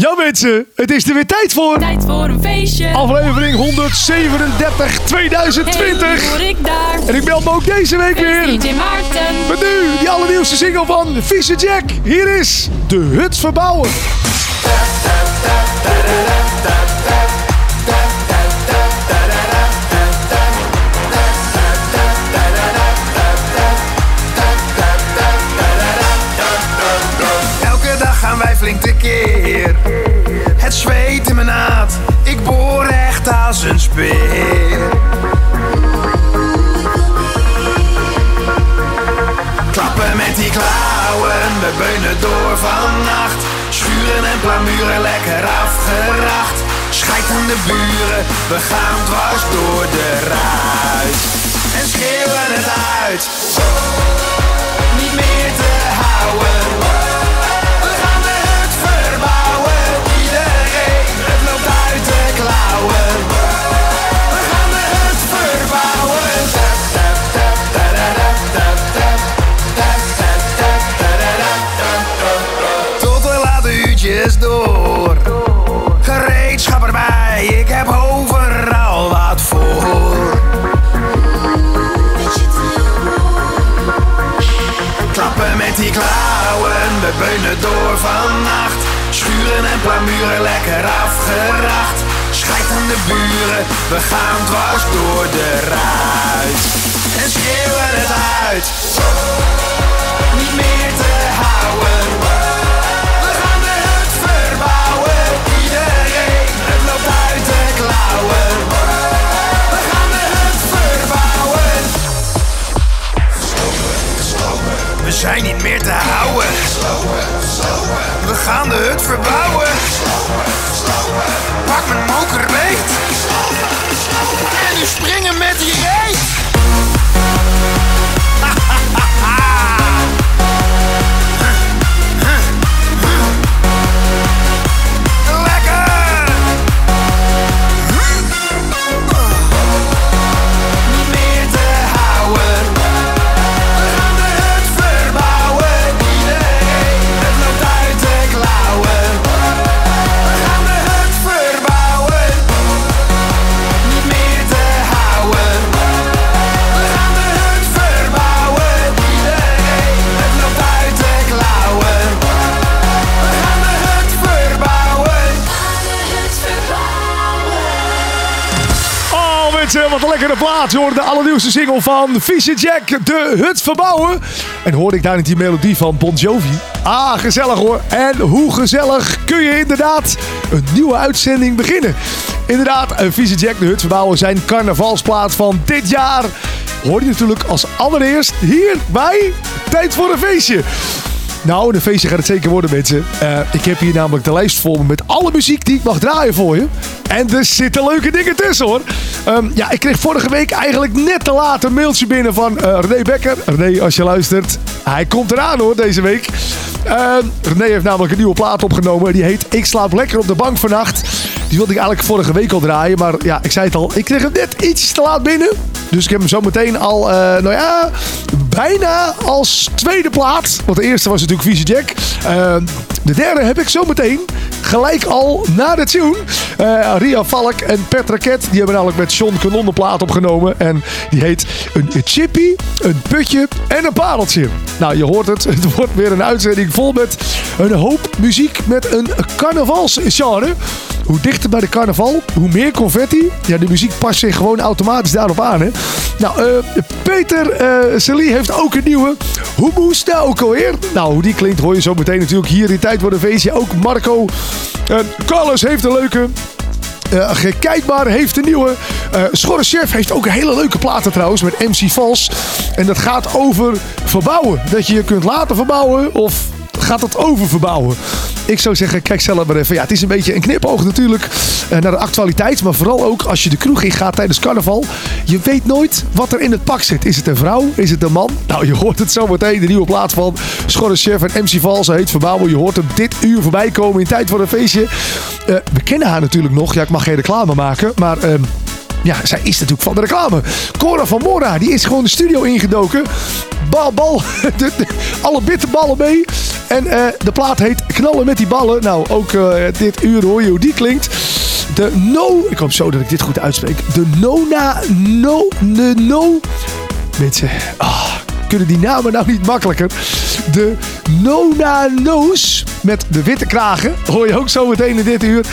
Ja mensen, het is er weer tijd voor. Tijd voor een feestje. Aflevering 137 2020. Hey, hoor ik daar. En ik meld me ook deze week weer. DJ Maarten. Met nu die allernieuwste single van Vieze Jack. Hier is De Hut Verbouwen. Gaan wij flink tekeer. Het zweet in mijn naad, ik boor echt als een speer. Klappen met die klauwen, we beunen door vannacht. Schuren en plamuren lekker afgeracht. Schijt aan de buren, we gaan dwars door de ruit. En schreeuwen het uit, niet meer te houden. Schuren en plamuren lekker afgeracht. Schijt aan de buren, we gaan dwars door de ruit. En schreeuwen het uit, lekkere plaats. Je de allernieuwste single van Vieze Jack, De Hut Verbouwen. En hoorde ik daar niet die melodie van Bon Jovi? Ah, gezellig hoor. En hoe gezellig kun je inderdaad een nieuwe uitzending beginnen. Inderdaad, eh, Vieze Jack, De Hut Verbouwen, zijn carnavalsplaat van dit jaar. Hoor je natuurlijk als allereerst hier bij Tijd voor een Feestje. Nou, een feestje gaat het zeker worden, mensen. Eh, ik heb hier namelijk de lijst me met alle muziek die ik mag draaien voor je. En er zitten leuke dingen tussen, hoor. Ehm, ja, ik kreeg vorige week eigenlijk net te laat een mailtje binnen van eh René Becker. René, als je luistert, hij komt eraan, hoor, deze week. Ehm, René heeft namelijk een nieuwe plaat opgenomen. Die heet Ik slaap lekker op de bank vannacht. Die wilde ik eigenlijk vorige week al draaien. Maar ja, ik zei het al, ik kreeg hem net iets te laat binnen. Dus ik heb hem zo meteen al, eh, nou ja, bijna als tweede plaat. Want de eerste was natuurlijk Vieze Jack. Eh, de derde heb ik zo meteen gelijk al na de tune. Eh, Ria Valk en Petra Ket, die hebben namelijk met John Canon de plaat opgenomen. En die heet een chippy, een putje en een pareltje. Nou, je hoort het. Het wordt weer een uitzending vol met een hoop muziek met een carnavalsgenre. Hoe dichter bij de carnaval, hoe meer confetti. Ja, de muziek past zich gewoon automatisch daarop aan. Hè? Nou, eh, Peter Celie heeft ook een nieuwe. Hoe moest nou ook alweer? Nou, hoe die klinkt hoor je zo meteen natuurlijk hier in Tijd voor een Feestje. Ook Marco. Uh, Carlos heeft een leuke. Uh, Gekijkbaar heeft een nieuwe. Uh, Schorre Chef heeft ook een hele leuke platen trouwens met MC Vals. En dat gaat over verbouwen. Dat je je kunt laten verbouwen of gaat het oververbouwen. Ik zou zeggen, kijk zelf maar even. Ja, het is een beetje een knipoog natuurlijk eh, naar de actualiteit. Maar vooral ook als je de kroeg in gaat tijdens carnaval. Je weet nooit wat er in het pak zit. Is het een vrouw? Is het een man? Nou, je hoort het zo meteen. De nieuwe plaat van Schorre Chef en MC Vals. Hij heet Verbouwen. Je hoort hem dit uur voorbij komen in tijd voor een feestje. Uh, we kennen haar natuurlijk nog. Ja, ik mag geen reclame maken. Maar... Uh, ja, zij is natuurlijk van de reclame. Cora van Mora, die is gewoon de studio ingedoken. Bal, bal, de, alle bitterballen mee. En eh, de plaat heet Knallen met die ballen. Nou, ook eh, dit uur hoor je hoe die klinkt. De No, ik hoop zo dat ik dit goed uitspreek. De Nona, No, de No. Mensen, ah, kunnen die namen nou niet makkelijker? De Nona No's met de witte kragen. Hoor je ook zo meteen in dit uur.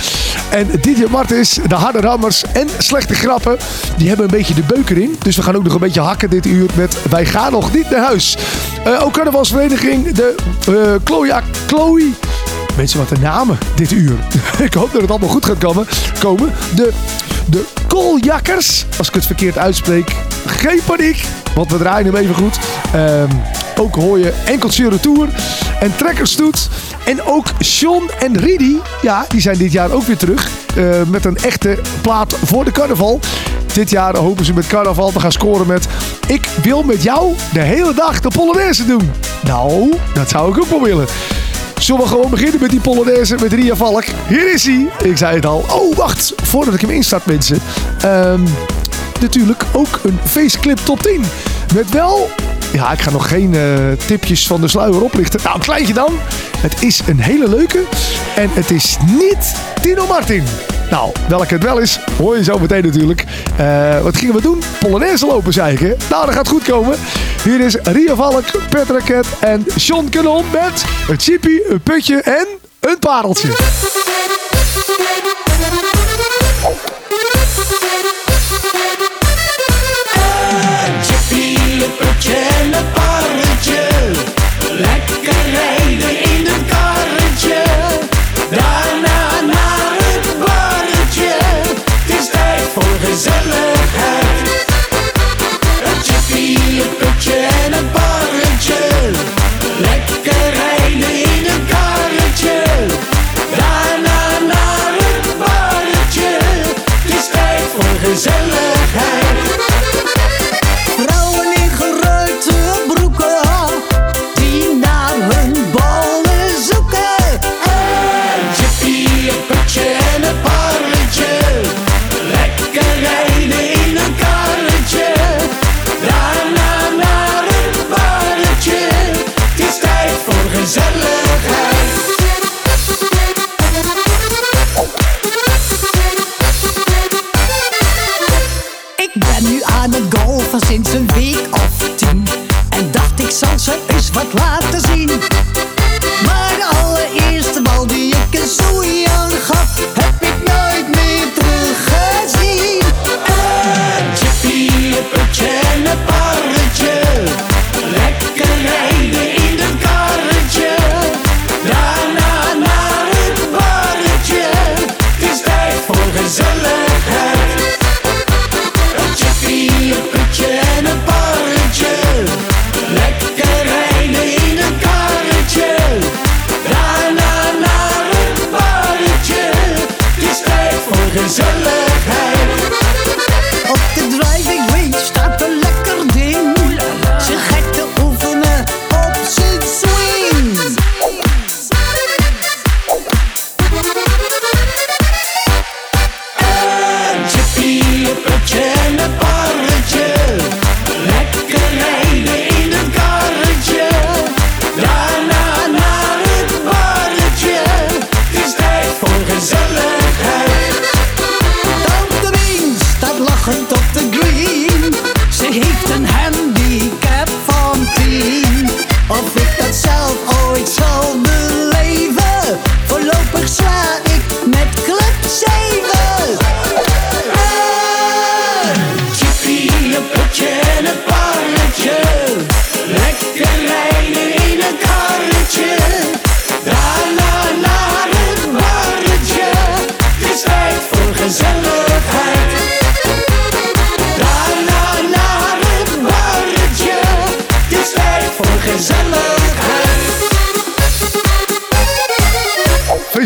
En DJ Martens, de harde rammers en slechte grappen. Die hebben een beetje de beuk erin. Dus we gaan ook nog een beetje hakken dit uur met Wij gaan nog niet naar huis. Eh, ook carnavalsvereniging, de eh Chloe, Chloe Mensen, wat de namen dit uur. ik hoop dat het allemaal goed gaat komen. De, de Als ik het verkeerd uitspreek. Geen paniek, want we draaien hem even goed. Ehm, ook hoor je Enkeltje Retour en Trekkerstoet. En ook Sean en Ridi, ja, die zijn dit jaar ook weer terug. eh, met een echte plaat voor de carnaval. Dit jaar hopen ze met carnaval te gaan scoren met... Ik wil met jou de hele dag de Polonaise doen. Nou, dat zou ik ook wel willen. Zullen we gewoon beginnen met die Polonaise met Ria Valk? Hier is hij. Ik zei het al. Oh, wacht. Voordat ik hem instart, mensen. Ehm, natuurlijk ook een faceclip top 10. Met wel... Ja, ik ga nog geen eh, tipjes van de sluier oplichten. Nou, een kleintje dan. Het is een hele leuke. En het is niet Tino Martin. Nou, welke het wel is, hoor je zo meteen natuurlijk. Eh, wat gingen we doen? Polonaise lopen, zei ik? Nou, dat gaat goed komen. Hier is Ria Valk, Ket en Sean Canon met een chippy, een putje en een pareltje. Chippy, een putje en een parretje. Lekker rijden tijd voor gezelligheid. Tante Wien staat lachend op de green. Ze heeft een handicap van 10. Of ik dat zelf ooit zal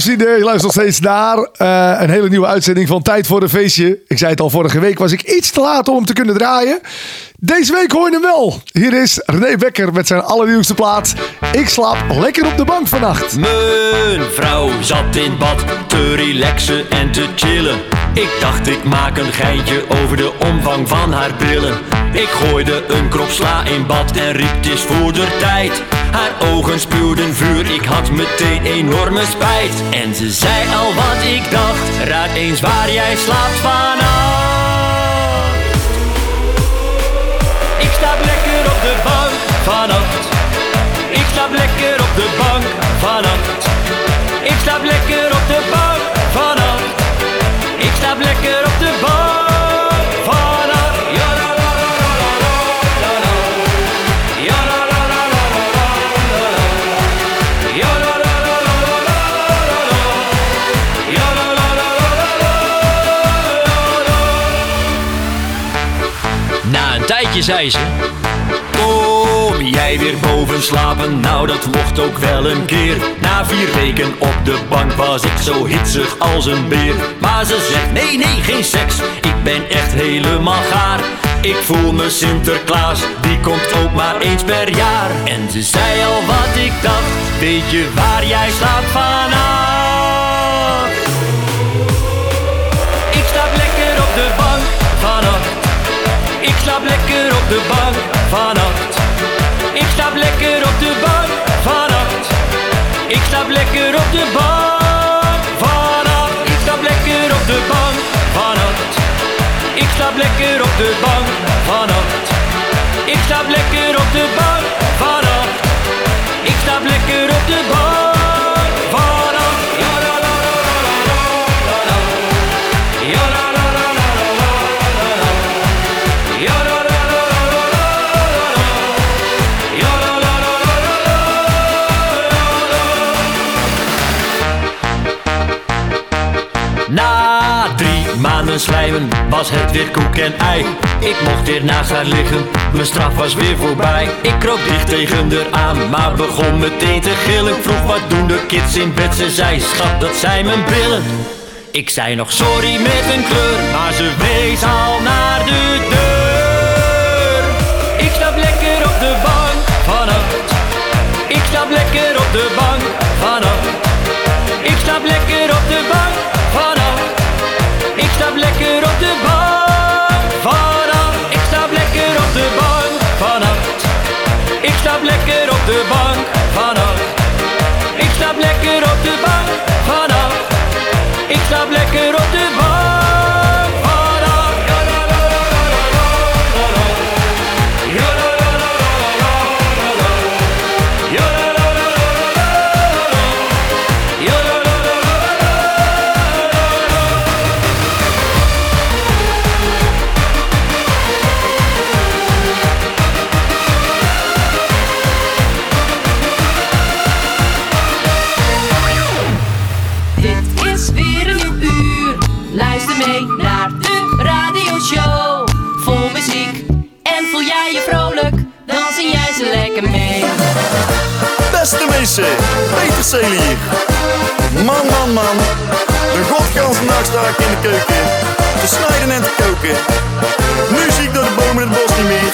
Feestje, je luistert nog steeds naar eh, een hele nieuwe uitzending van Tijd voor een Feestje. Ik zei het al, vorige week was ik iets te laat om te kunnen draaien. Deze week hoor je hem wel. Hier is René Becker met zijn allernieuwste plaat. Ik slaap lekker op de bank vannacht. Mijn vrouw zat in bad te relaxen en te chillen. Ik dacht ik maak een geintje over de omvang van haar billen. Ik gooide een krop sla in bad en riep het voor de tijd. Haar ogen spuwden vuur, ik had meteen enorme spijt. En ze zei al wat ik dacht, raad eens waar jij slaapt vannacht. Ik slaap lekker op de bank vannacht. Ik slaap lekker op de bank vannacht. Ik slaap lekker op de bank slaap lekker op de bank vannacht. Ja, la, la, la, la, la, la, la, la. Ja, la, la, la, la, la, la, la, la. Ja, la, la, la, la, la, la, la, la. Ja, la, la, la, la, la, la, la. Na een tijdje zei ze Kom jij weer boven slapen? Nou dat mocht ook wel een keer Na vier weken op de bank was ik zo hitsig als een beer Maar ze zegt nee nee geen seks Ik ben echt helemaal gaar Ik voel me Sinterklaas Die komt ook maar eens per jaar En ze zei al wat ik dacht Weet je waar jij slaapt vannacht? Ik slaap lekker op de bank vannacht ik slaap lekker op de bank vannacht. Slaap lekker op de bank vannacht. Ik slaap lekker op de bank vannacht. Ik slaap lekker op de bank vannacht. Ik slaap lekker op de bank vannacht. Ik slaap lekker op de bank vannacht. Ik slaap lekker op de bank was het weer koek en ei. Ik mocht weer naast haar liggen, mijn straf was weer voorbij. Ik kroop dicht tegen haar aan, maar begon meteen te gillen. Vroeg wat doen de kids in bed, ze zei schat dat zijn mijn billen. Ik zei nog sorry met een kleur, maar ze wees al naar de deur. Ik slaap lekker op de bank vannacht. Ik slaap lekker op de bank vaquero te va. Man, man, man. De godganse nacht sta ik in de keuken. Te snijden en te koken. Nu zie ik door de bomen het bos niet meer.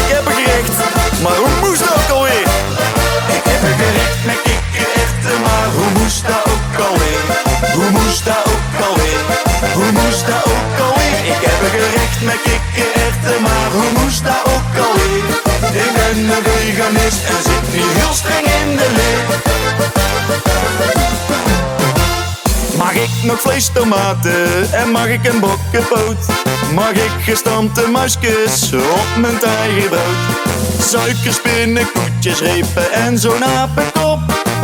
Ik heb een gerecht, maar hoe moest dat ook alweer? Ik heb een gerecht met kikkererwten, maar hoe moest dat ook alweer? Hoe moest dat ook alweer? Hoe moest dat ook alweer? Ik heb een gerecht met kikkererwten, maar hoe moest dat ook alweer? Ik ben een veganist en zit nu heel streng in de leer. Mag ik nog vlees, tomaten en mag ik een bokkenpoot? Mag ik gestampte muisjes op mijn tijgerbrood? Suikerspinnen, koetjes, repen en zo'n apenkop?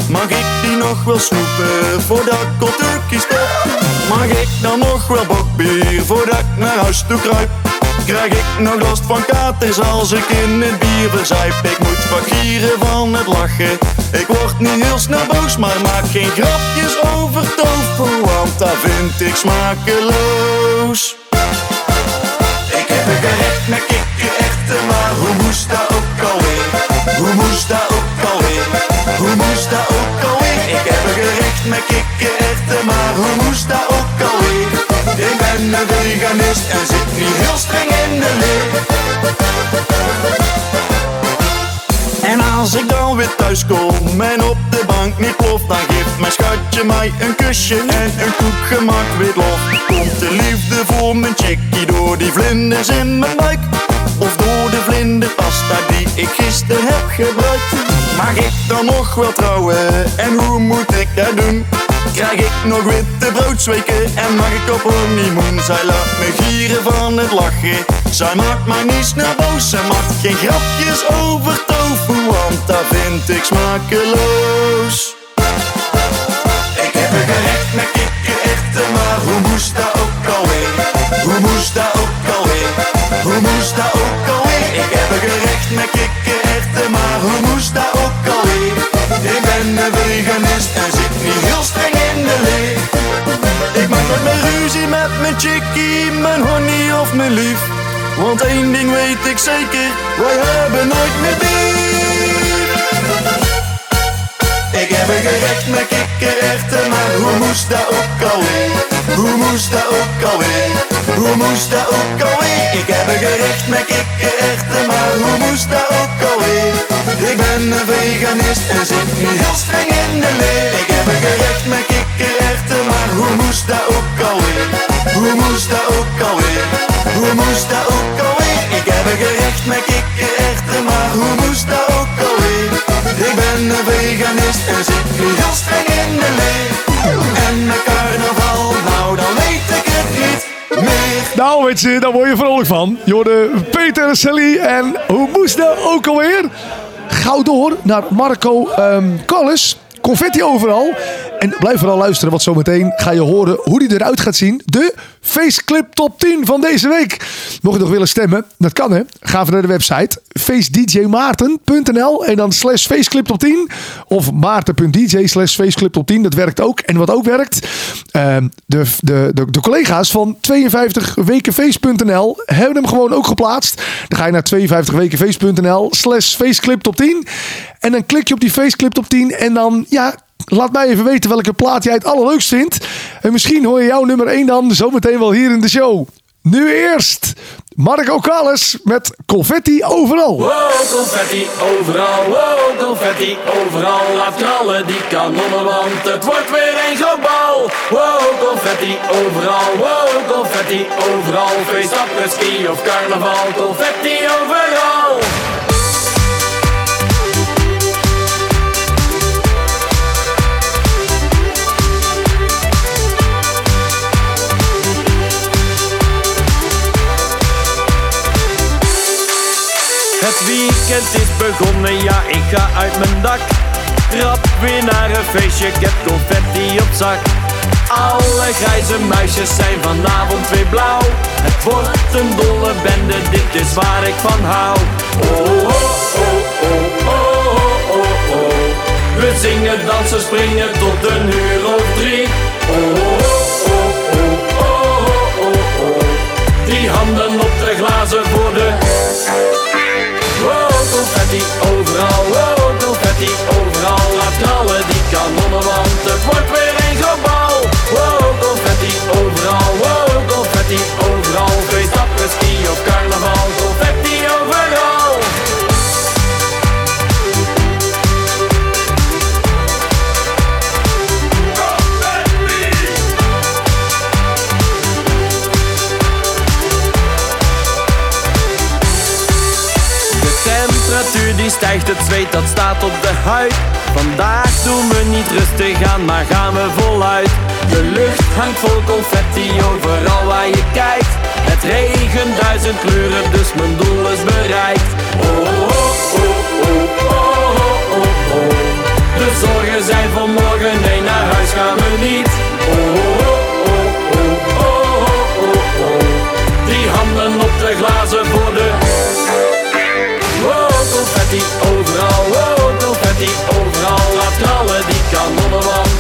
Mag ik die nog wel snoepen voordat ik op stop? Mag ik dan nog wel bokbier voordat ik naar huis toe kruip? Krijg ik nog last van katers als ik in het bier verzuip? Ik moet wat gieren van het lachen. Ik word niet heel snel boos, maar maak geen grapjes over tofu, want dat vind ik smakeloos. Ik heb een gerecht met kikkererwten, maar hoe moest dat ook alweer? Hoe moest dat ook alweer? Hoe moest dat ook alweer? Ik heb een gerecht met kikkererwten, maar hoe moest dat? Ik ben een veganist en zit nu heel streng in de leer. En als ik dan weer thuis kom en op de bank niet plof, dan geeft mijn schatje je mij een kusje en een koek gemaakt wit lof? Komt de liefde voor mijn chickie door die vlinders in mijn buik? Of door de vlinderpasta die ik gisteren heb gebruikt? Mag ik dan nog wel trouwen en hoe moet ik dat doen? Krijg ik nog witte broodsweken en mag ik op honeymoon? Zij laat me gieren van het lachen. Zij maakt mij niet snel boos. Zij maakt geen grapjes over want dat vind ik smakeloos. Ik heb een gerecht met kikkererwten, maar hoe moest dat ook alweer? Hoe moest dat ook alweer? Hoe moest dat ook alweer? Ik heb een gerecht met kikkererwten, maar hoe moest dat ook alweer? Ik ben een veganist en zit niet heel Ik maak nooit meer ruzie met mijn chickie, mijn honey of mijn lief. Want één ding weet ik zeker, wij hebben nooit meer beef. Ik heb een gerecht met kikkererwten, maar hoe moest dat ook alweer? Hoe moest dat ook alweer? Hoe moest dat ook alweer? Ik heb een gerecht met kikkererwten, maar hoe moest dat ook alweer? Ik ben een veganist en zit niet heel streng in de leer. Ik heb een gerecht met kikkererwten, maar hoe moest dat ook alweer? Hoe moest dat ook alweer? Hoe moest dat ook alweer? Ik heb een gerecht met kikkererwten, maar hoe moest dat ook alweer? Ik ben een veganist en zit niet heel streng in de leer. En met carnaval, nou dan weet ik het niet meer. Nou, weet je, daar word je vrolijk van. Je hoorde Peter, Sally en hoe moest dat ook alweer? Gauw door naar Marco ehm Collis. Confetti overal. En blijf vooral luisteren, want zometeen ga je horen hoe die eruit gaat zien. De Faceclip Top 10 van deze week. Mocht je nog willen stemmen, dat kan hè. Ga naar de website facedjmaarten.nl en dan slash Faceclip Top 10. Of maarten.dj slash Faceclip Top 10. Dat werkt ook. En wat ook werkt, ehm, de, de, de, collega's van 52wekenfeest.nl hebben hem gewoon ook geplaatst. Dan ga je naar 52wekenfeest.nl slash Faceclip Top 10. En dan klik je op die Faceclip Top 10 en dan, ja, laat mij even weten welke plaat jij het allerleukst vindt. En misschien hoor je jouw nummer 1 dan zometeen wel hier in de show. Nu eerst Marco Calles met Confetti Overal. Wow, confetti overal, wow, confetti overal. Laat knallen die kanonnen, want het wordt weer een groot bal. Wow, confetti overal, wow, confetti overal. Feest, ski of carnaval, confetti overal. Het is begonnen, ja ik ga uit mijn dak. Rap weer naar een feestje, ik heb confetti op zak. Alle grijze muisjes zijn vanavond weer blauw. Het wordt een dolle bende, dit is waar ik van hou. Oh, oh, oh, oh, oh, oh, oh, oh. We zingen, dansen, springen tot een uur of drie. Oh, oh, oh, confetti overal, wow, confetti overal. Laat knallen die kanonnen, want het wordt weer stijgt, het zweet dat staat op de huid. Vandaag doen we niet rustig aan, maar gaan we voluit. De lucht hangt vol confetti overal waar je kijkt. Het regent duizend kleuren, dus mijn doel is bereikt. Oh, oh, oh, oh, oh, oh, oh, oh. De zorgen zijn van morgen, nee naar huis gaan we niet. Oh, oh, oh, oh, oh, oh, oh, oh. Die handen op de glazen knallen die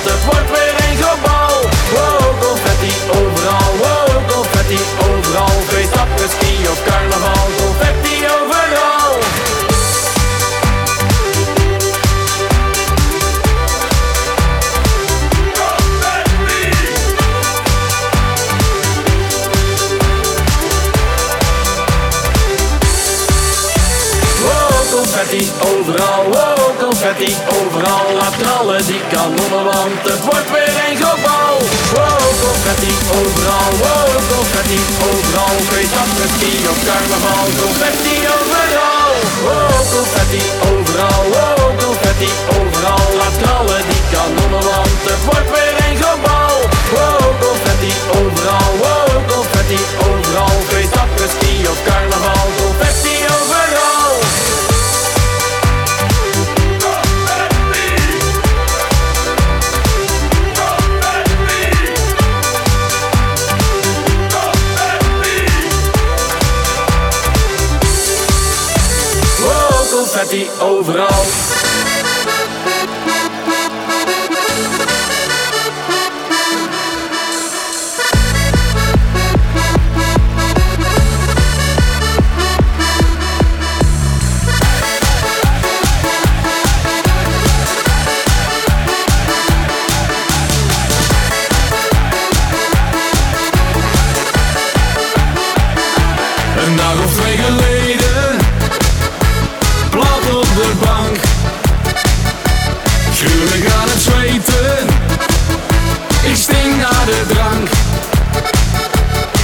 de drank.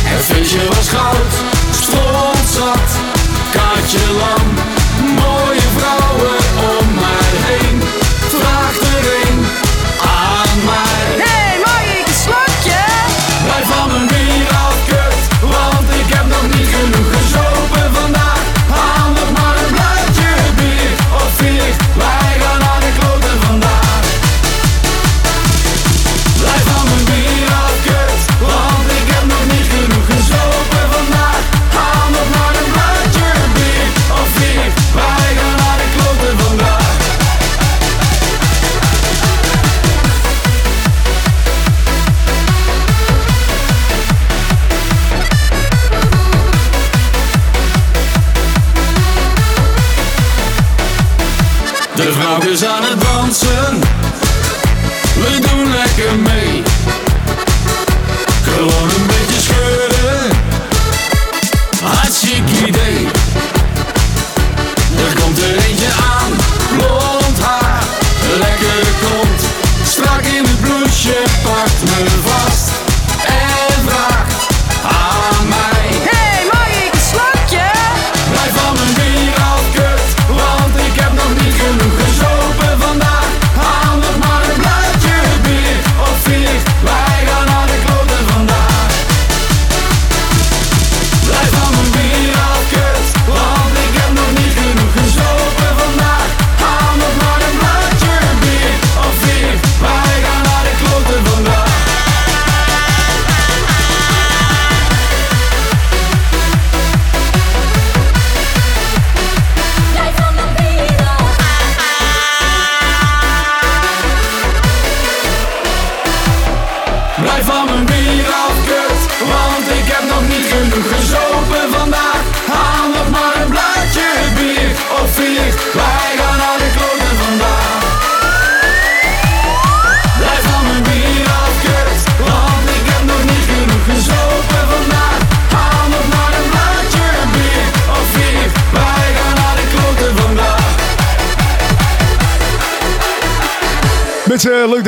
Het feestje was goud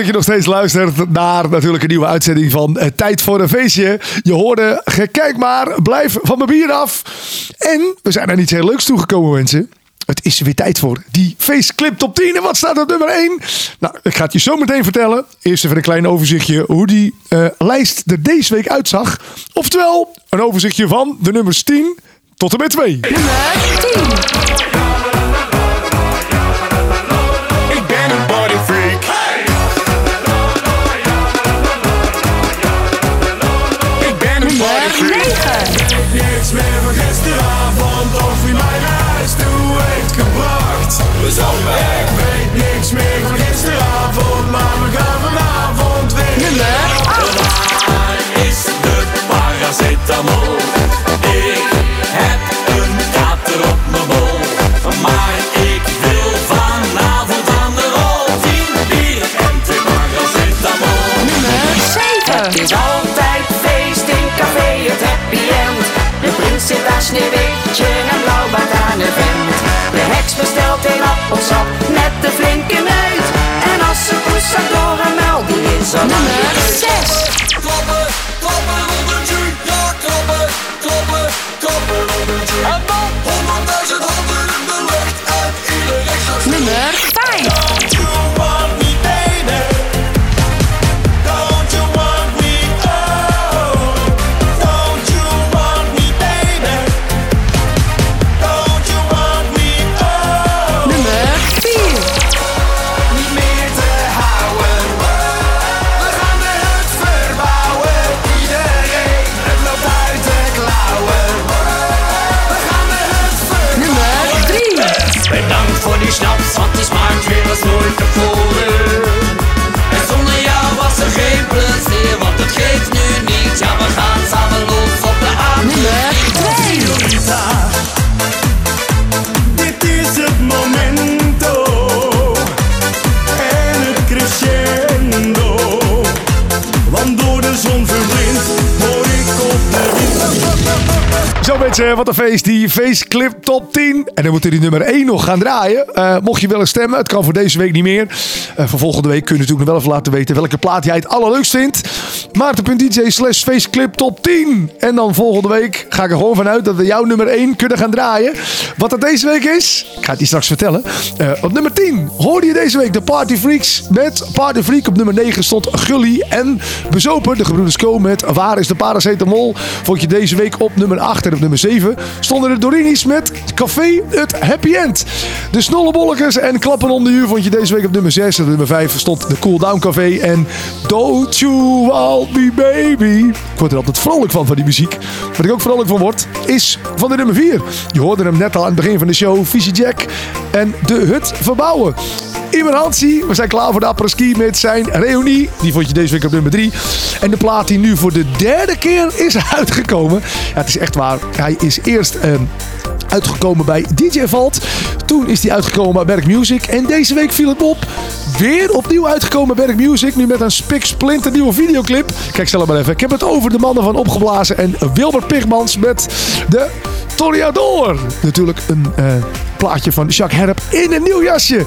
dat je nog steeds luistert naar natuurlijk een nieuwe uitzending van eh, Tijd voor een Feestje. Je hoorde, kijk maar, blijf van mijn bier af. En we zijn er iets heel leuks toegekomen, mensen. Het is weer tijd voor die feestclip top 10. En wat staat op nummer 1? Nou, ik ga het je zo meteen vertellen. Eerst even een klein overzichtje hoe die eh, lijst er deze week uitzag. Oftewel, een overzichtje van de nummers 10 tot en met 2. Nummer 10. niks meer van gisteravond Of wie mij naar huis toe heeft gebracht. We zijn Ik weet niks meer van gisteravond Maar we gaan vanavond weer. Naar Waar is de paracetamol? Ik heb een kater op mijn bol. Maar ik wil vanavond aan de rol. Tien bier en twee paracetamol. Zeker! Het is altijd de mensen, wat een feest. Die Faceclip Top 10. En dan moeten die nummer 1 nog gaan draaien. Eh, mocht je willen stemmen, het kan voor deze week niet meer. Eh, voor volgende week kun je natuurlijk nog wel even laten weten welke plaat jij het allerleukst vindt. Maarten.dj slash Faceclip Top 10. En dan volgende week ga ik er gewoon vanuit dat we jouw nummer 1 kunnen gaan draaien. Wat dat deze week is, ik ga het je straks vertellen. Eh, op nummer 10 hoorde je deze week de Party Freaks met Party Freak. Op nummer 9 stond Gully en Bezopen, de gebroeders Co met Waar is de paracetamol. Vond je deze week op nummer 8 en op nummer 7 stonden de Dorinis met Café het Happy End. De Snollebolletjes en Klappen onder u vond je deze week op nummer 6. En op nummer 5 stond de Cool Down Café en Don't You Want Me Baby. Ik word er altijd vrolijk van, van die muziek. Wat ik ook vrolijk van word, is van de nummer 4. Je hoorde hem net al aan het begin van de show. Visie Jack en De Hut Verbouwen. Imer Hansie, we zijn klaar voor de apres-ski met zijn reunie. Die vond je deze week op nummer 3. En de plaat die nu voor de derde keer is uitgekomen. Ja, het is echt waar. Is eerst... ehm, Uitgekomen bij DJ Valt. Toen is hij uitgekomen bij Berg Music. En deze week viel het op. Weer opnieuw uitgekomen Berg Music. Nu met een spik splinter nieuwe videoclip. Kijk zelf maar even. Ik heb het over de mannen van Opgeblazen. En Wilbert Pigmans met de Toreador. Natuurlijk een eh, plaatje van Jacques Herp in een nieuw jasje.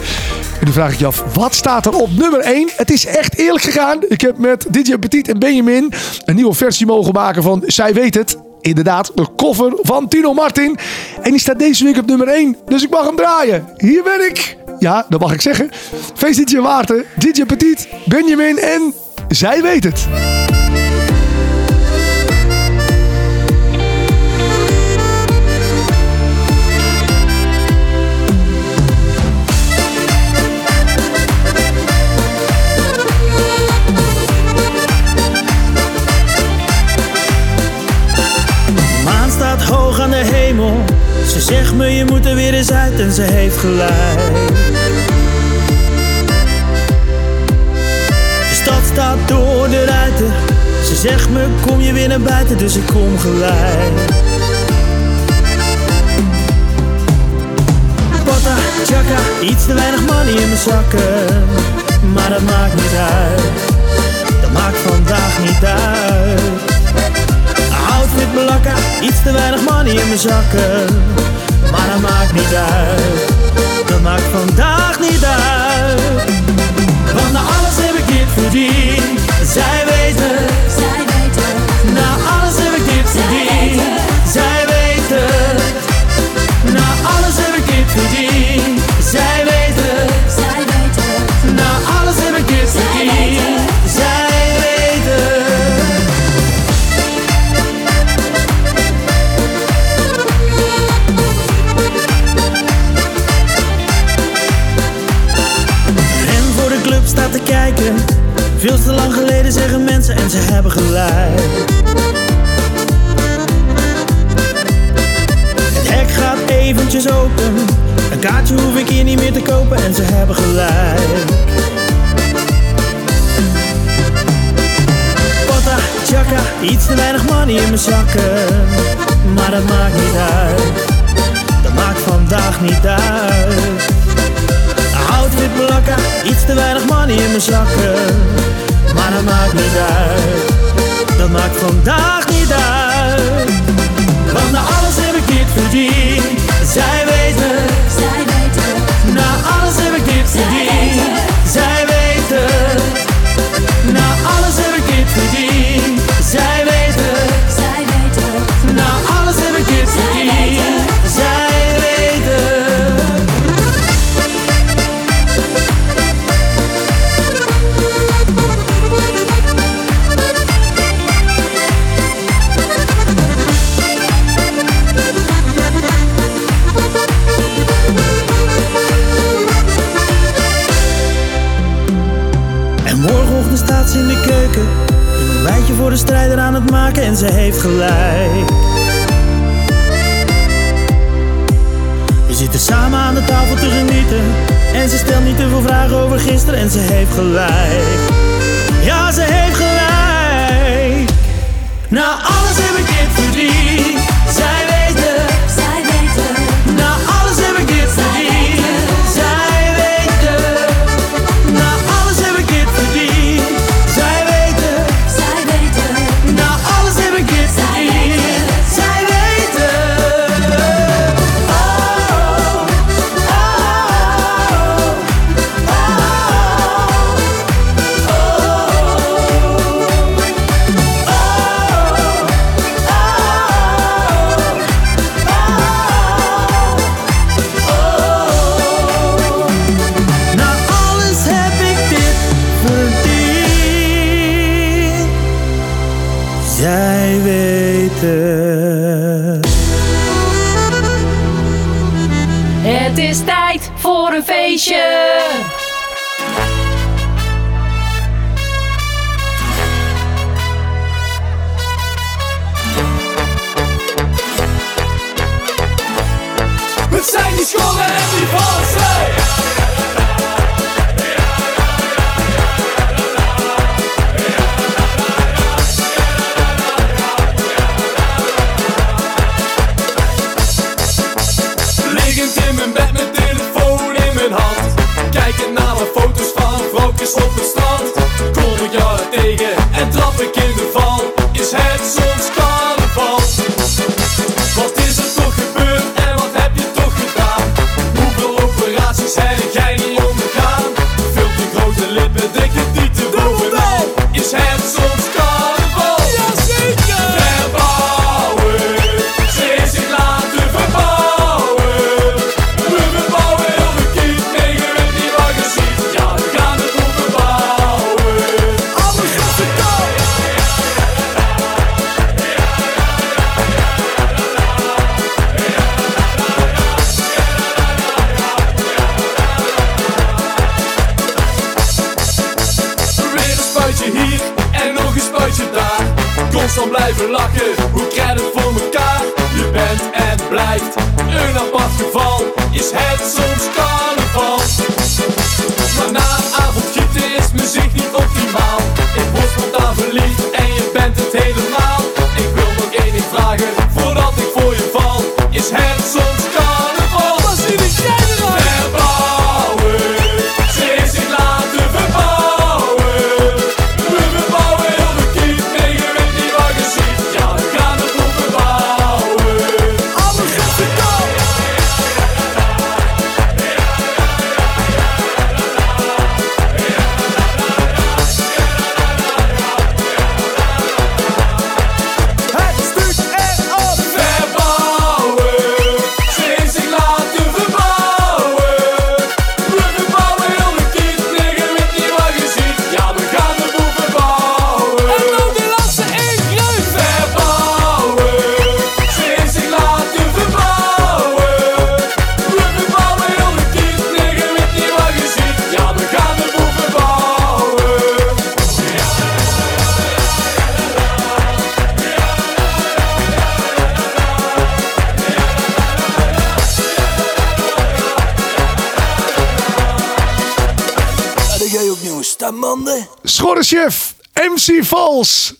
En nu vraag ik je af, wat staat er op nummer 1? Het is echt eerlijk gegaan. Ik heb met DJ Petit en Benjamin een nieuwe versie mogen maken van Zij Weet Het. Inderdaad, de koffer van Tino Martin. En die staat deze week op nummer 1. Dus ik mag hem draaien. Hier ben ik. Ja, dat mag ik zeggen. Feest DJ Maarten, DJ Petit, Benjamin en Zij Weet Het. Ze zegt me je moet er weer eens uit en ze heeft gelijk. De stad staat door de ruiten. Ze zegt me kom je weer naar buiten, dus ik kom gelijk. Pata, chaka, iets te weinig money in mijn zakken. Maar dat maakt niet uit. Dat maakt vandaag niet uit. Outfit belakka, iets te weinig money in mijn zakken. Maar dat maakt niet uit, dat maakt vandaag niet uit. Want na alles heb ik dit verdiend, zij weten. Zij Veel te lang geleden zeggen mensen en ze hebben gelijk. Het hek gaat eventjes open. Een kaartje hoef ik hier niet meer te kopen en ze hebben gelijk. Pata, chaka, iets te weinig money in mijn zakken. Maar dat maakt niet uit. Dat maakt vandaag niet uit. Iets te weinig money in mijn zakken. Maar dat maakt niet uit, dat maakt vandaag niet uit. Want na alles heb ik dit verdiend, zij weten. zij weten, Na alles heb ik dit verdiend, zij weten.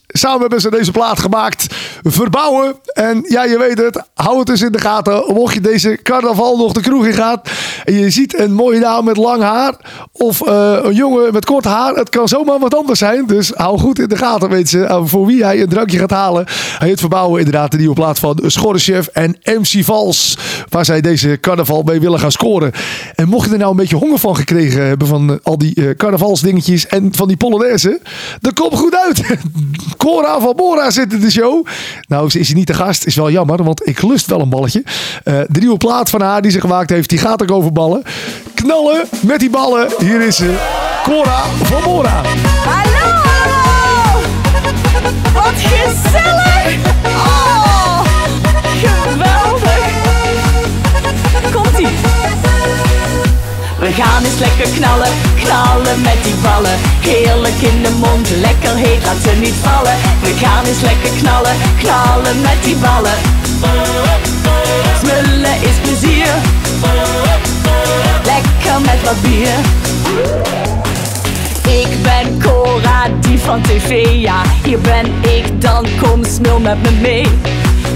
Samen hebben ze deze plaat gemaakt. Verbouwen. En ja, je weet het. Hou het eens in de gaten. Mocht je deze carnaval nog de kroeg in gaat. En je ziet een mooie dame met lang haar. Of eh, een jongen met kort haar. Het kan zomaar wat anders zijn. Dus hou goed in de gaten, eh, voor wie hij een drankje gaat halen. Hij heet Verbouwen inderdaad. De nieuwe plaat van Schorrechef en MC Vals. Waar zij deze carnaval mee willen gaan scoren. En mocht je er nou een beetje honger van gekregen hebben. Van eh, al die eh, carnavalsdingetjes. En van die Polonaise. Dan kom goed uit. Cora van Bora zit in de show. Nou, ze is niet de gast. Is wel jammer, want ik lust wel een balletje. De nieuwe plaat van haar die ze gemaakt heeft, die gaat ook over ballen. Knallen met die ballen. Hier is ze. Cora van. Hallo, hallo! Wat gezellig! Oh, geweldig! Komt-ie! We gaan eens lekker knallen, knallen met die ballen. Heerlijk in de mond, lekker heet, laat ze niet vallen. We gaan eens lekker knallen, knallen met die ballen. Smullen is plezier. Lekker met wat bier. Ik ben Cora, die van tv, ja. Hier ben ik dan, kom smul met me mee.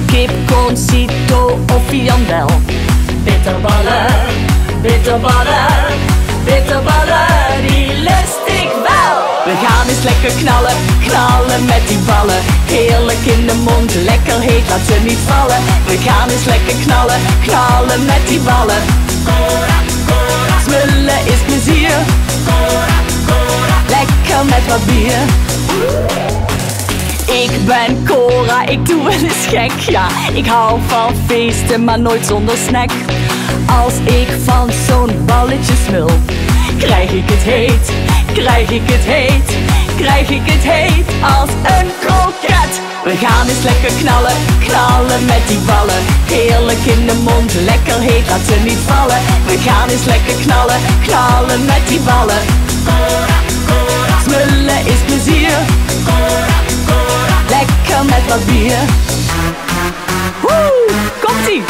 Kip, concito of viandel Bitterballen, bitterballen, bitterballen Die lust ik wel. We gaan eens lekker knallen, knallen met die ballen. Heerlijk in de mond, lekker heet, laat ze niet vallen. We gaan eens lekker knallen, knallen met die ballen. Smullen is Lekker met wat bier. Ik ben Cora, ik doe wel eens gek. Ja, ik hou van feesten, maar nooit zonder snack. Als ik van zo'n balletje smul Krijg ik het heet, krijg ik het heet Krijg ik het heet als een kroket. We gaan eens lekker knallen, knallen met die ballen. Heerlijk in de mond, lekker heet, laat ze niet vallen. We gaan eens lekker knallen, knallen met die ballen Is plezier. Lekker met wat bier. Woe, komt-ie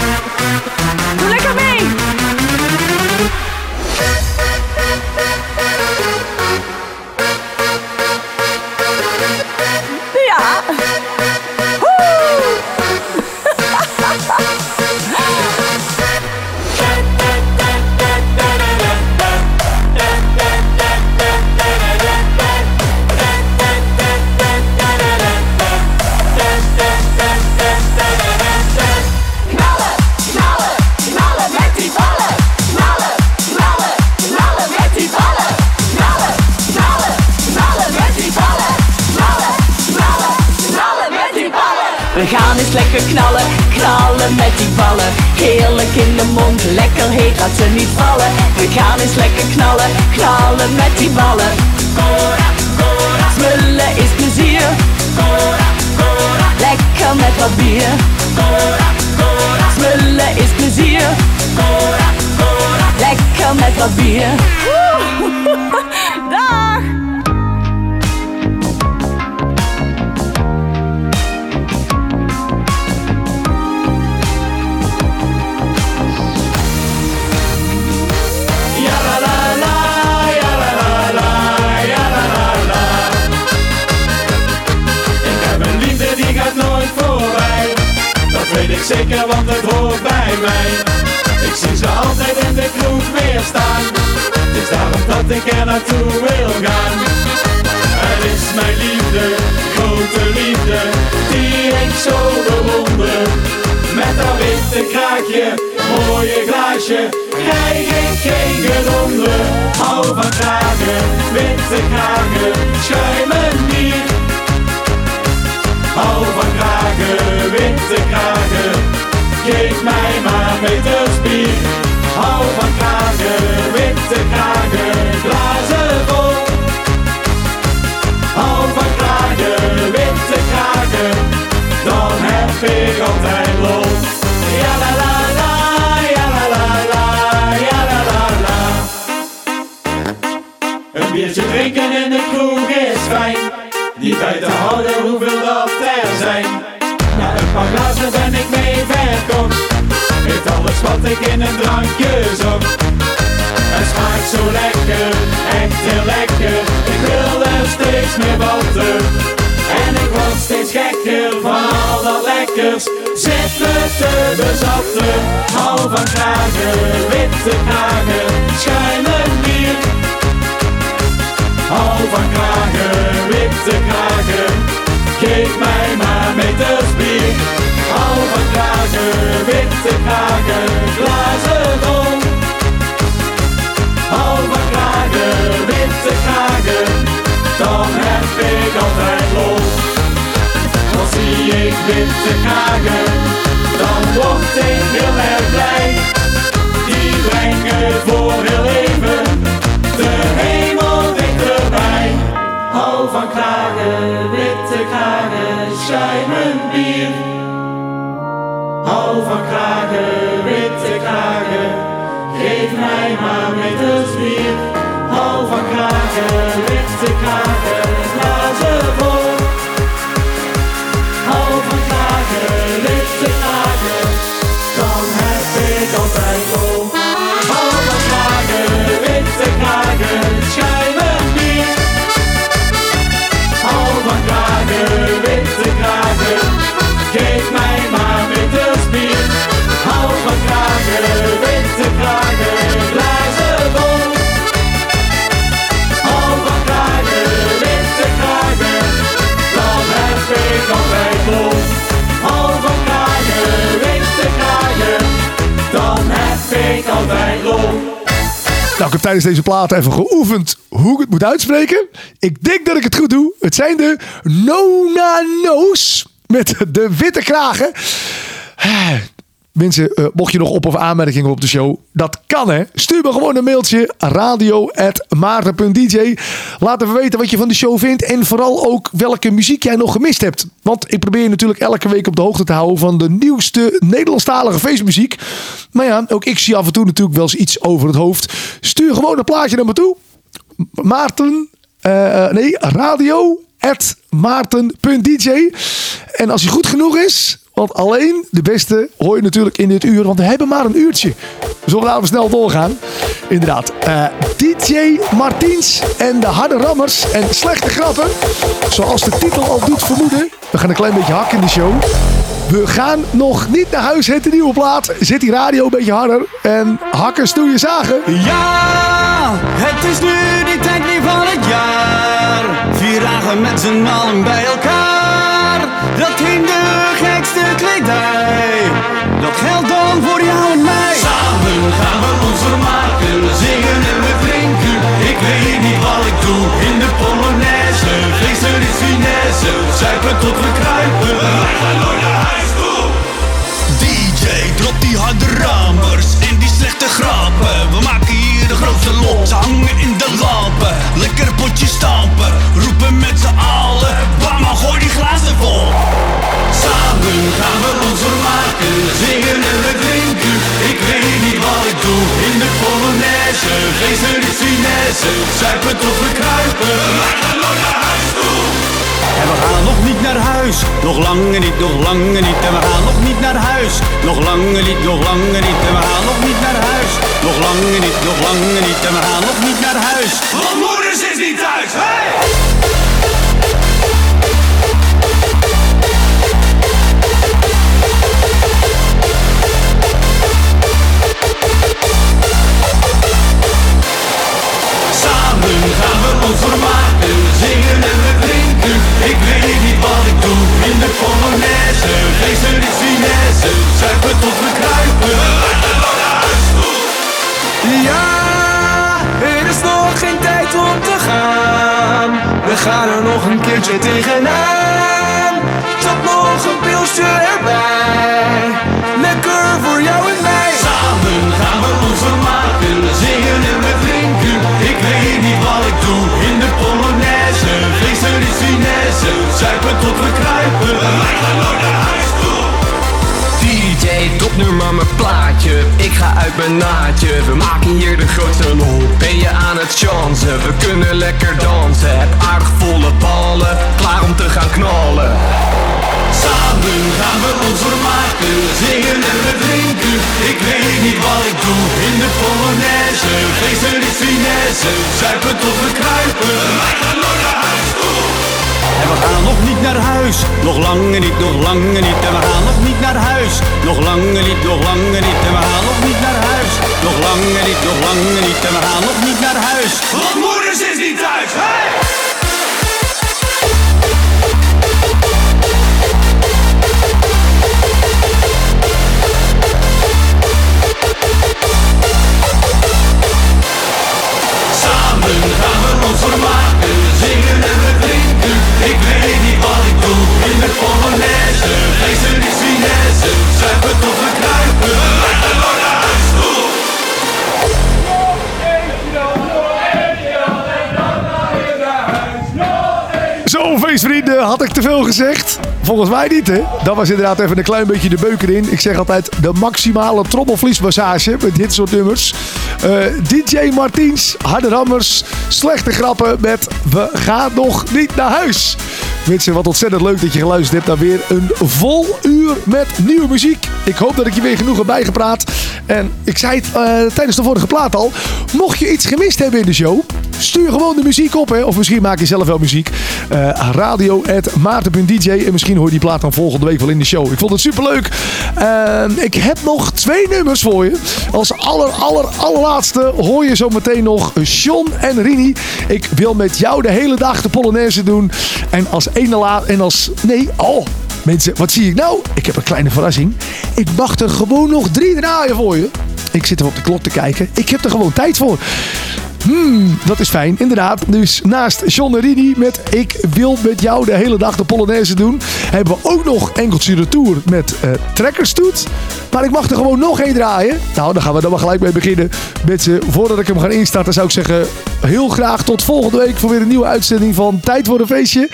geef mij lekkers. Zit te bezatten. Hou van kragen, witte kragen, schuimen bier. Hou van kragen, witte kragen. Geef mij maar meters bier. Hou van kragen, witte kragen, ik witte kragen, dan word ik heel erg blij. Die brengen voor heel leven de hemel dichterbij. Hou van kragen, witte kragen, schuimen bier. Hou van kragen, witte kragen, geef mij maar meters bier. Hou van kragen. Ik heb tijdens deze plaat even geoefend hoe ik het moet uitspreken. Ik denk dat ik het goed doe. Het zijn de Nona No's met de witte kragen. Mensen, eh, mocht je nog op- of aanmerkingen op de show, dat kan hè. Stuur me gewoon een mailtje radio.maarten.dj. Laat even weten wat je van de show vindt en vooral ook welke muziek jij nog gemist hebt. Want ik probeer je natuurlijk elke week op de hoogte te houden van de nieuwste Nederlandstalige feestmuziek. Maar ja, ook ik zie af en toe natuurlijk wel eens iets over het hoofd. Stuur gewoon een plaatje naar me toe. Maarten, eh, eh, nee, radio at maarten.dj. En als hij goed genoeg is, want alleen de beste hoor je natuurlijk in dit uur, want we hebben maar een uurtje. We zullen nou snel doorgaan. Inderdaad, eh, DJ Martiens en de harde rammers en slechte grappen. Zoals de titel al doet vermoeden. We gaan een klein beetje hakken in de show. We gaan nog niet naar huis, het nieuwe plaat. Zit die radio een beetje harder. En hakken, stoeien, zagen. Ja, het is nu die tijd van het jaar. Vier dagen met z'n allen bij elkaar. In de Polonaise. Feesten is finesse, zuipen tot we kruipen. Wij gaan nooit naar huis toe. DJ, drop die harde ramers en die slechte grappen. We maken hier de grootste lot, ze hangen in de lampen. Lekker potje stampen, roepen met z'n allen. Bam, gooi die glazen vol. Samen gaan we ons vermaken, zingen en we drinken. Ik weet niet wat ik doe in de Polonaise. Feesten is finesse, zuipen tot we kruipen. Wij gaan nooit naar huis toe. En we gaan nog niet naar huis, nog lange niet, nog lange niet. En we gaan nog niet naar huis, nog lange niet, nog lange niet. En we gaan nog niet naar huis, nog lange niet, nog lange niet. En we gaan nog niet naar huis. Want moeders is niet thuis, hey! Polonaise. Feesten is finesse, zuipen tot we kruipen. Ja, er is nog geen tijd om te gaan. We gaan er nog een keertje tegenaan. Tot nog een pilsje erbij. Lekker voor jou en mij. Samen gaan we ons vermaken, zingen en we drinken. Ik weet niet wat ik doe in de Polonaise. Feesten is finesse, zuipen tot we kruipen. Maar mijn plaatje. Ik ga uit mijn naadje. We maken hier de grootste lol. Ben je aan het chansen? We kunnen lekker dansen. Heb aardig volle ballen. Klaar om te gaan knallen. Samen gaan we ons vermaken, zingen en we drinken. Ik weet niet wat ik doe in de Polonaise. Feesten is finesse, zuipen tot we kruipen. Wij gaan nooit. En we gaan nog niet naar huis, nog lange niet, nog lange niet. En we gaan nog niet naar huis, nog lange niet, nog lange niet. En we gaan nog niet naar huis, nog lange niet, nog lange niet. En we gaan nog niet naar huis. Want moeders is niet thuis! In de tot. Zo, feestvrienden, had ik te veel gezegd? Volgens mij niet, hè? Dat was inderdaad even een klein beetje de beuker in. Ik zeg altijd de maximale trommelvliesmassage met dit soort nummers. Eh, DJ Martiens, harde rammers, slechte grappen met We gaan nog niet naar huis. Mensen, wat ontzettend leuk dat je geluisterd hebt naar weer een vol uur met nieuwe muziek. Ik hoop dat ik je weer genoeg heb bijgepraat. En ik zei het eh, tijdens de vorige plaat al. Mocht je iets gemist hebben in de show, stuur gewoon de muziek op. Hè? Of misschien maak je zelf wel muziek. Eh radio.maarten.dj En misschien hoor je die plaat dan volgende week wel in de show. Ik vond het superleuk. Uh, ik heb nog twee nummers voor je. Als aller, aller, allerlaatste hoor je zo meteen nog Sean en Rini. Ik wil met jou de hele dag de Polonaise doen. En als ene la En als... Nee, oh... Mensen, wat zie ik nou? Ik heb een kleine verrassing. Ik mag er gewoon nog drie draaien voor je. Ik zit even op de klok te kijken. Ik heb er gewoon tijd voor. Hmm, dat is fijn, inderdaad. Dus naast John Rini met Ik wil met jou de hele dag de Polonaise doen... hebben we ook nog Enkeltje Retour met eh Trekkerstoet. Maar ik mag er gewoon nog één draaien. Nou, dan gaan we dan maar gelijk mee beginnen. Mensen, voordat ik hem ga instarten zou ik zeggen... heel graag tot volgende week voor weer een nieuwe uitzending van Tijd voor een Feestje.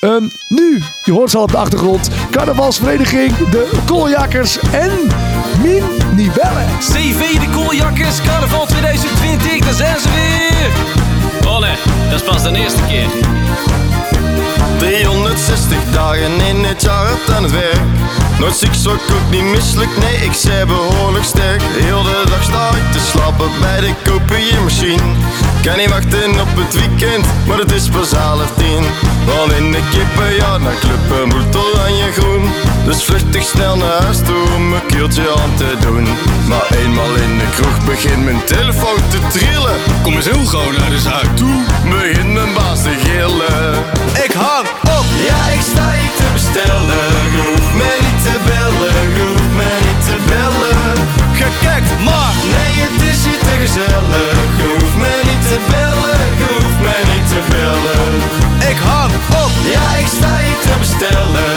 Ehm, nu, je hoort ze al op de achtergrond... carnavalsvereniging De Kooljakkers en Min Nibelle. CV de Kooljakkers, carnaval 2020, daar zijn ze weer. Oh nee, dat is pas de eerste keer. 360 dagen in het jaar het aan het werk Nooit ziek, zo ook niet misselijk, nee ik zei behoorlijk sterk Heel de dag sta ik te slapen bij de kopieermachine Kan niet wachten op het weekend, maar het is pas half tien. Want in de kippen, ja, naar clubben moet oranje groen. Dus vluchtig snel naar huis toe om een keeltje aan te doen. Maar eenmaal in de kroeg begint mijn telefoon te trillen. Kom eens heel gauw naar de zaak toe. Begint mijn baas te gillen. Ik hang op, ja ik sta hier te bestellen. Je hoeft mij niet te bellen, gezellig. Je hoeft mij niet te bellen, je hoeft mij niet te bellen. Ik hang op, ja ik sta hier te bestellen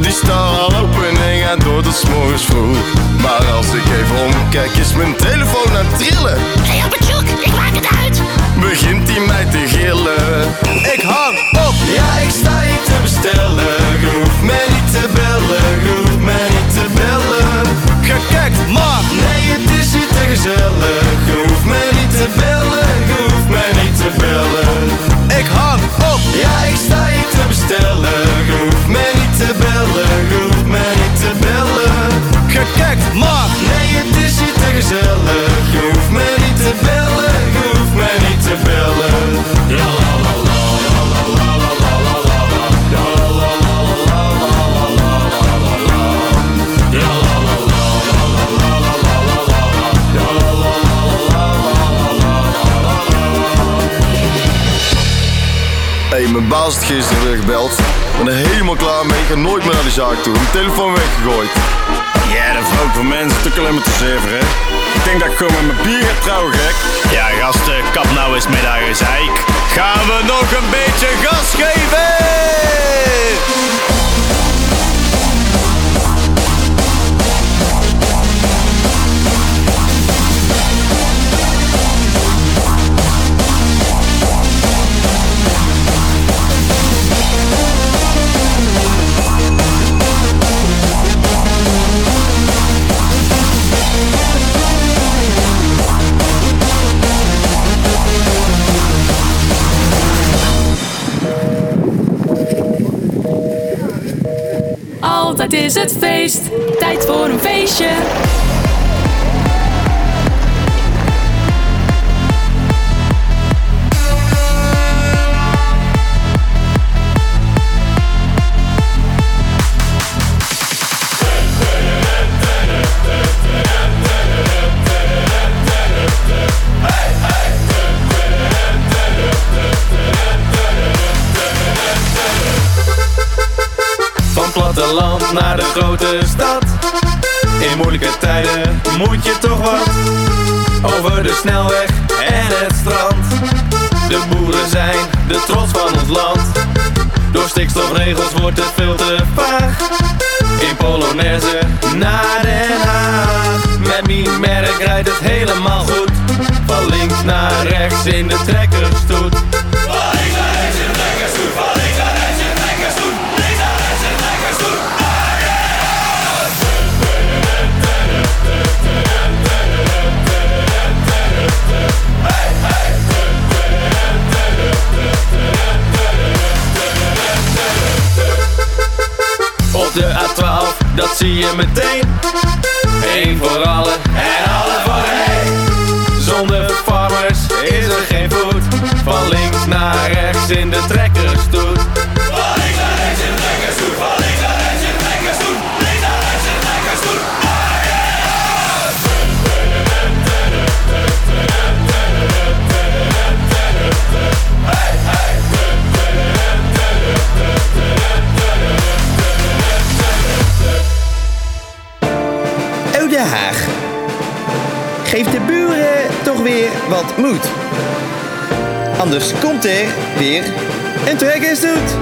die staat al open en gaat door tot 's morgens vroeg Maar als ik even omkijk is mijn telefoon aan het trillen Hey, op het zoek, ik maak het uit. begint hij mij te gillen. Ik hang op, ja ik sta hier te bestellen. Je hoeft mij niet te bellen, je hoeft mij niet te bellen. Gekekt, maar nee het is hier te gezellig. Je hoeft mij niet te bellen, je hoeft mij niet te bellen. Ik hang op, ja ik sta hier te bestellen. Je hoeft mij niet te bellen, je hoeft mij niet te bellen. Gekekt, maar nee het is hier te gezellig. Je hoeft mij niet te bellen, je hoeft mij niet te bellen. La la la la Hey, mijn baas had gisteren weer gebeld. Ik ben er helemaal klaar mee. Ik ga nooit meer naar de zaak toe. Mijn telefoon weggegooid. Ja, dat vrouw van mensen toch alleen maar te zeven, hè? Ik denk dat ik gewoon met mijn bier ga trouwen, gek. Ja, gasten, kap nou eens met haar gezeik. Gaan we nog een beetje gas geven? Het feest, tijd voor een feestje. Naar de grote stad. In moeilijke tijden moet je toch wat. Over de snelweg en het strand. De boeren zijn de trots van ons land. Door stikstofregels wordt het veel te vaag. In Polonaise naar Den Haag. Met mijn merk rijdt het helemaal goed. Van links naar rechts in de trekkerstoet. Je meteen. Eén voor Anders komt er weer een trekkersstoet.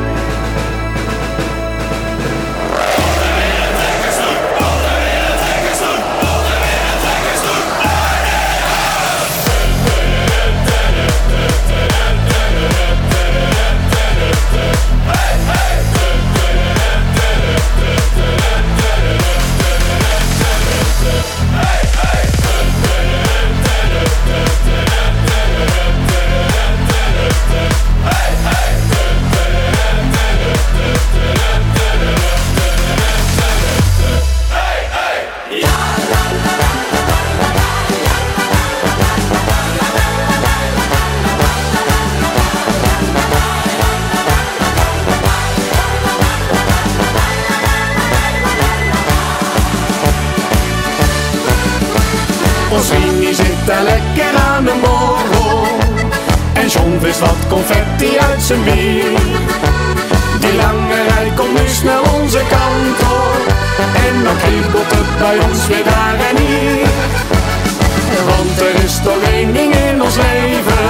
Ons Rini zit daar lekker aan de borrel. En John wist wat confetti uit zijn bier. Die lange rij komt nu snel onze kant op. En dan kriebelt het bij ons weer daar en hier. Want er is toch één ding in ons leven.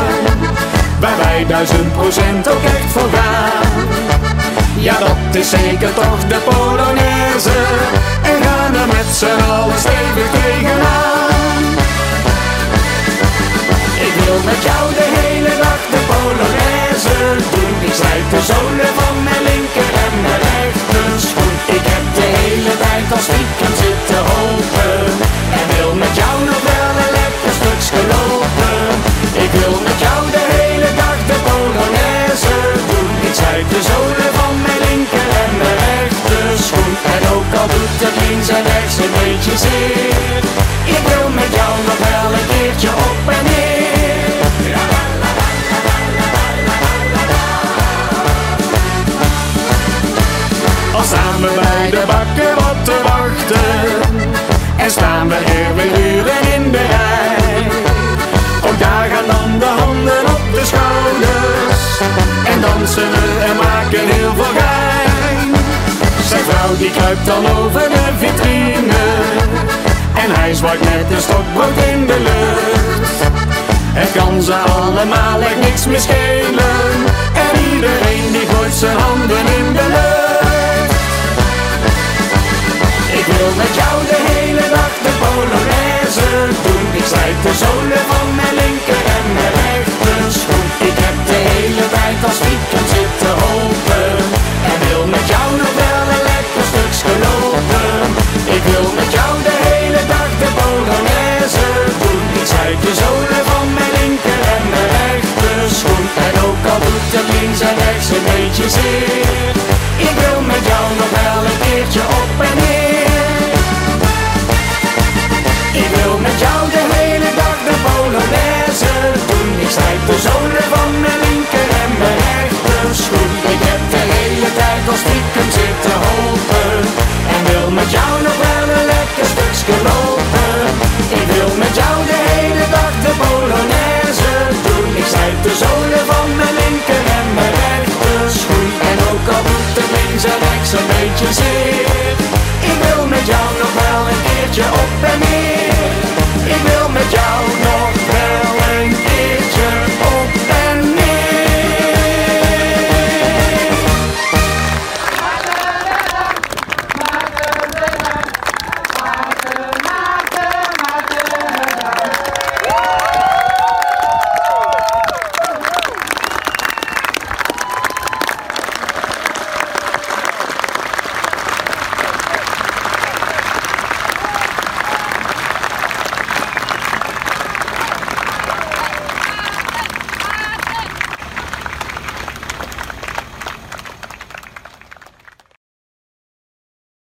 Waar wij duizend procent ook echt voor gaan. Ja, dat is zeker toch de Polonaise. En gaan er met z'n allen stevig tegenaan. Ik wil met jou de hele dag de Polonaise doen. Ik slijt de zolen van mijn linker en mijn rechter schoen. Ik heb de hele tijd als weekend zitten hopen. En wil met jou nog wel een lekker stukje lopen. Ik wil met jou de hele dag de Polonaise doen. Ik slijt de zolen van En ook al doet het links en rechts een beetje zeer. Ik wil met jou nog wel een keertje op en neer. Al staan we bij de bakker op te wachten En staan we er weer uren in de rij Ook daar gaan dan de handen op de schouders En dansen we en maken heel veel gein Zijn vrouw die kruipt dan over de vitrine. En hij zwaait met een stokbrood in de lucht. Het kan ze allemaal echt niks meer schelen. En iedereen die gooit zijn handen in de lucht. Ik wil met jou de hele dag de Polonaise doen. Ik slijt de zolen van mijn linker en mijn rechter Ik heb de hele tijd als dat zo'n beetje zeer Ik wil met jou nog wel een keertje op en neer. Ik wil met jou de hele dag de Polonaise doen. Ik snijd de zolen van mijn linker en mijn rechter schoen Ik heb de hele tijd al stiekem zitten hopen. En wil met jou nog wel een lekker stukje lopen. de zolen van mijn linker en mijn rechter schoen. En ook al doet de links en rechts een beetje zeer, ik wil met jou nog wel een keertje op en neer.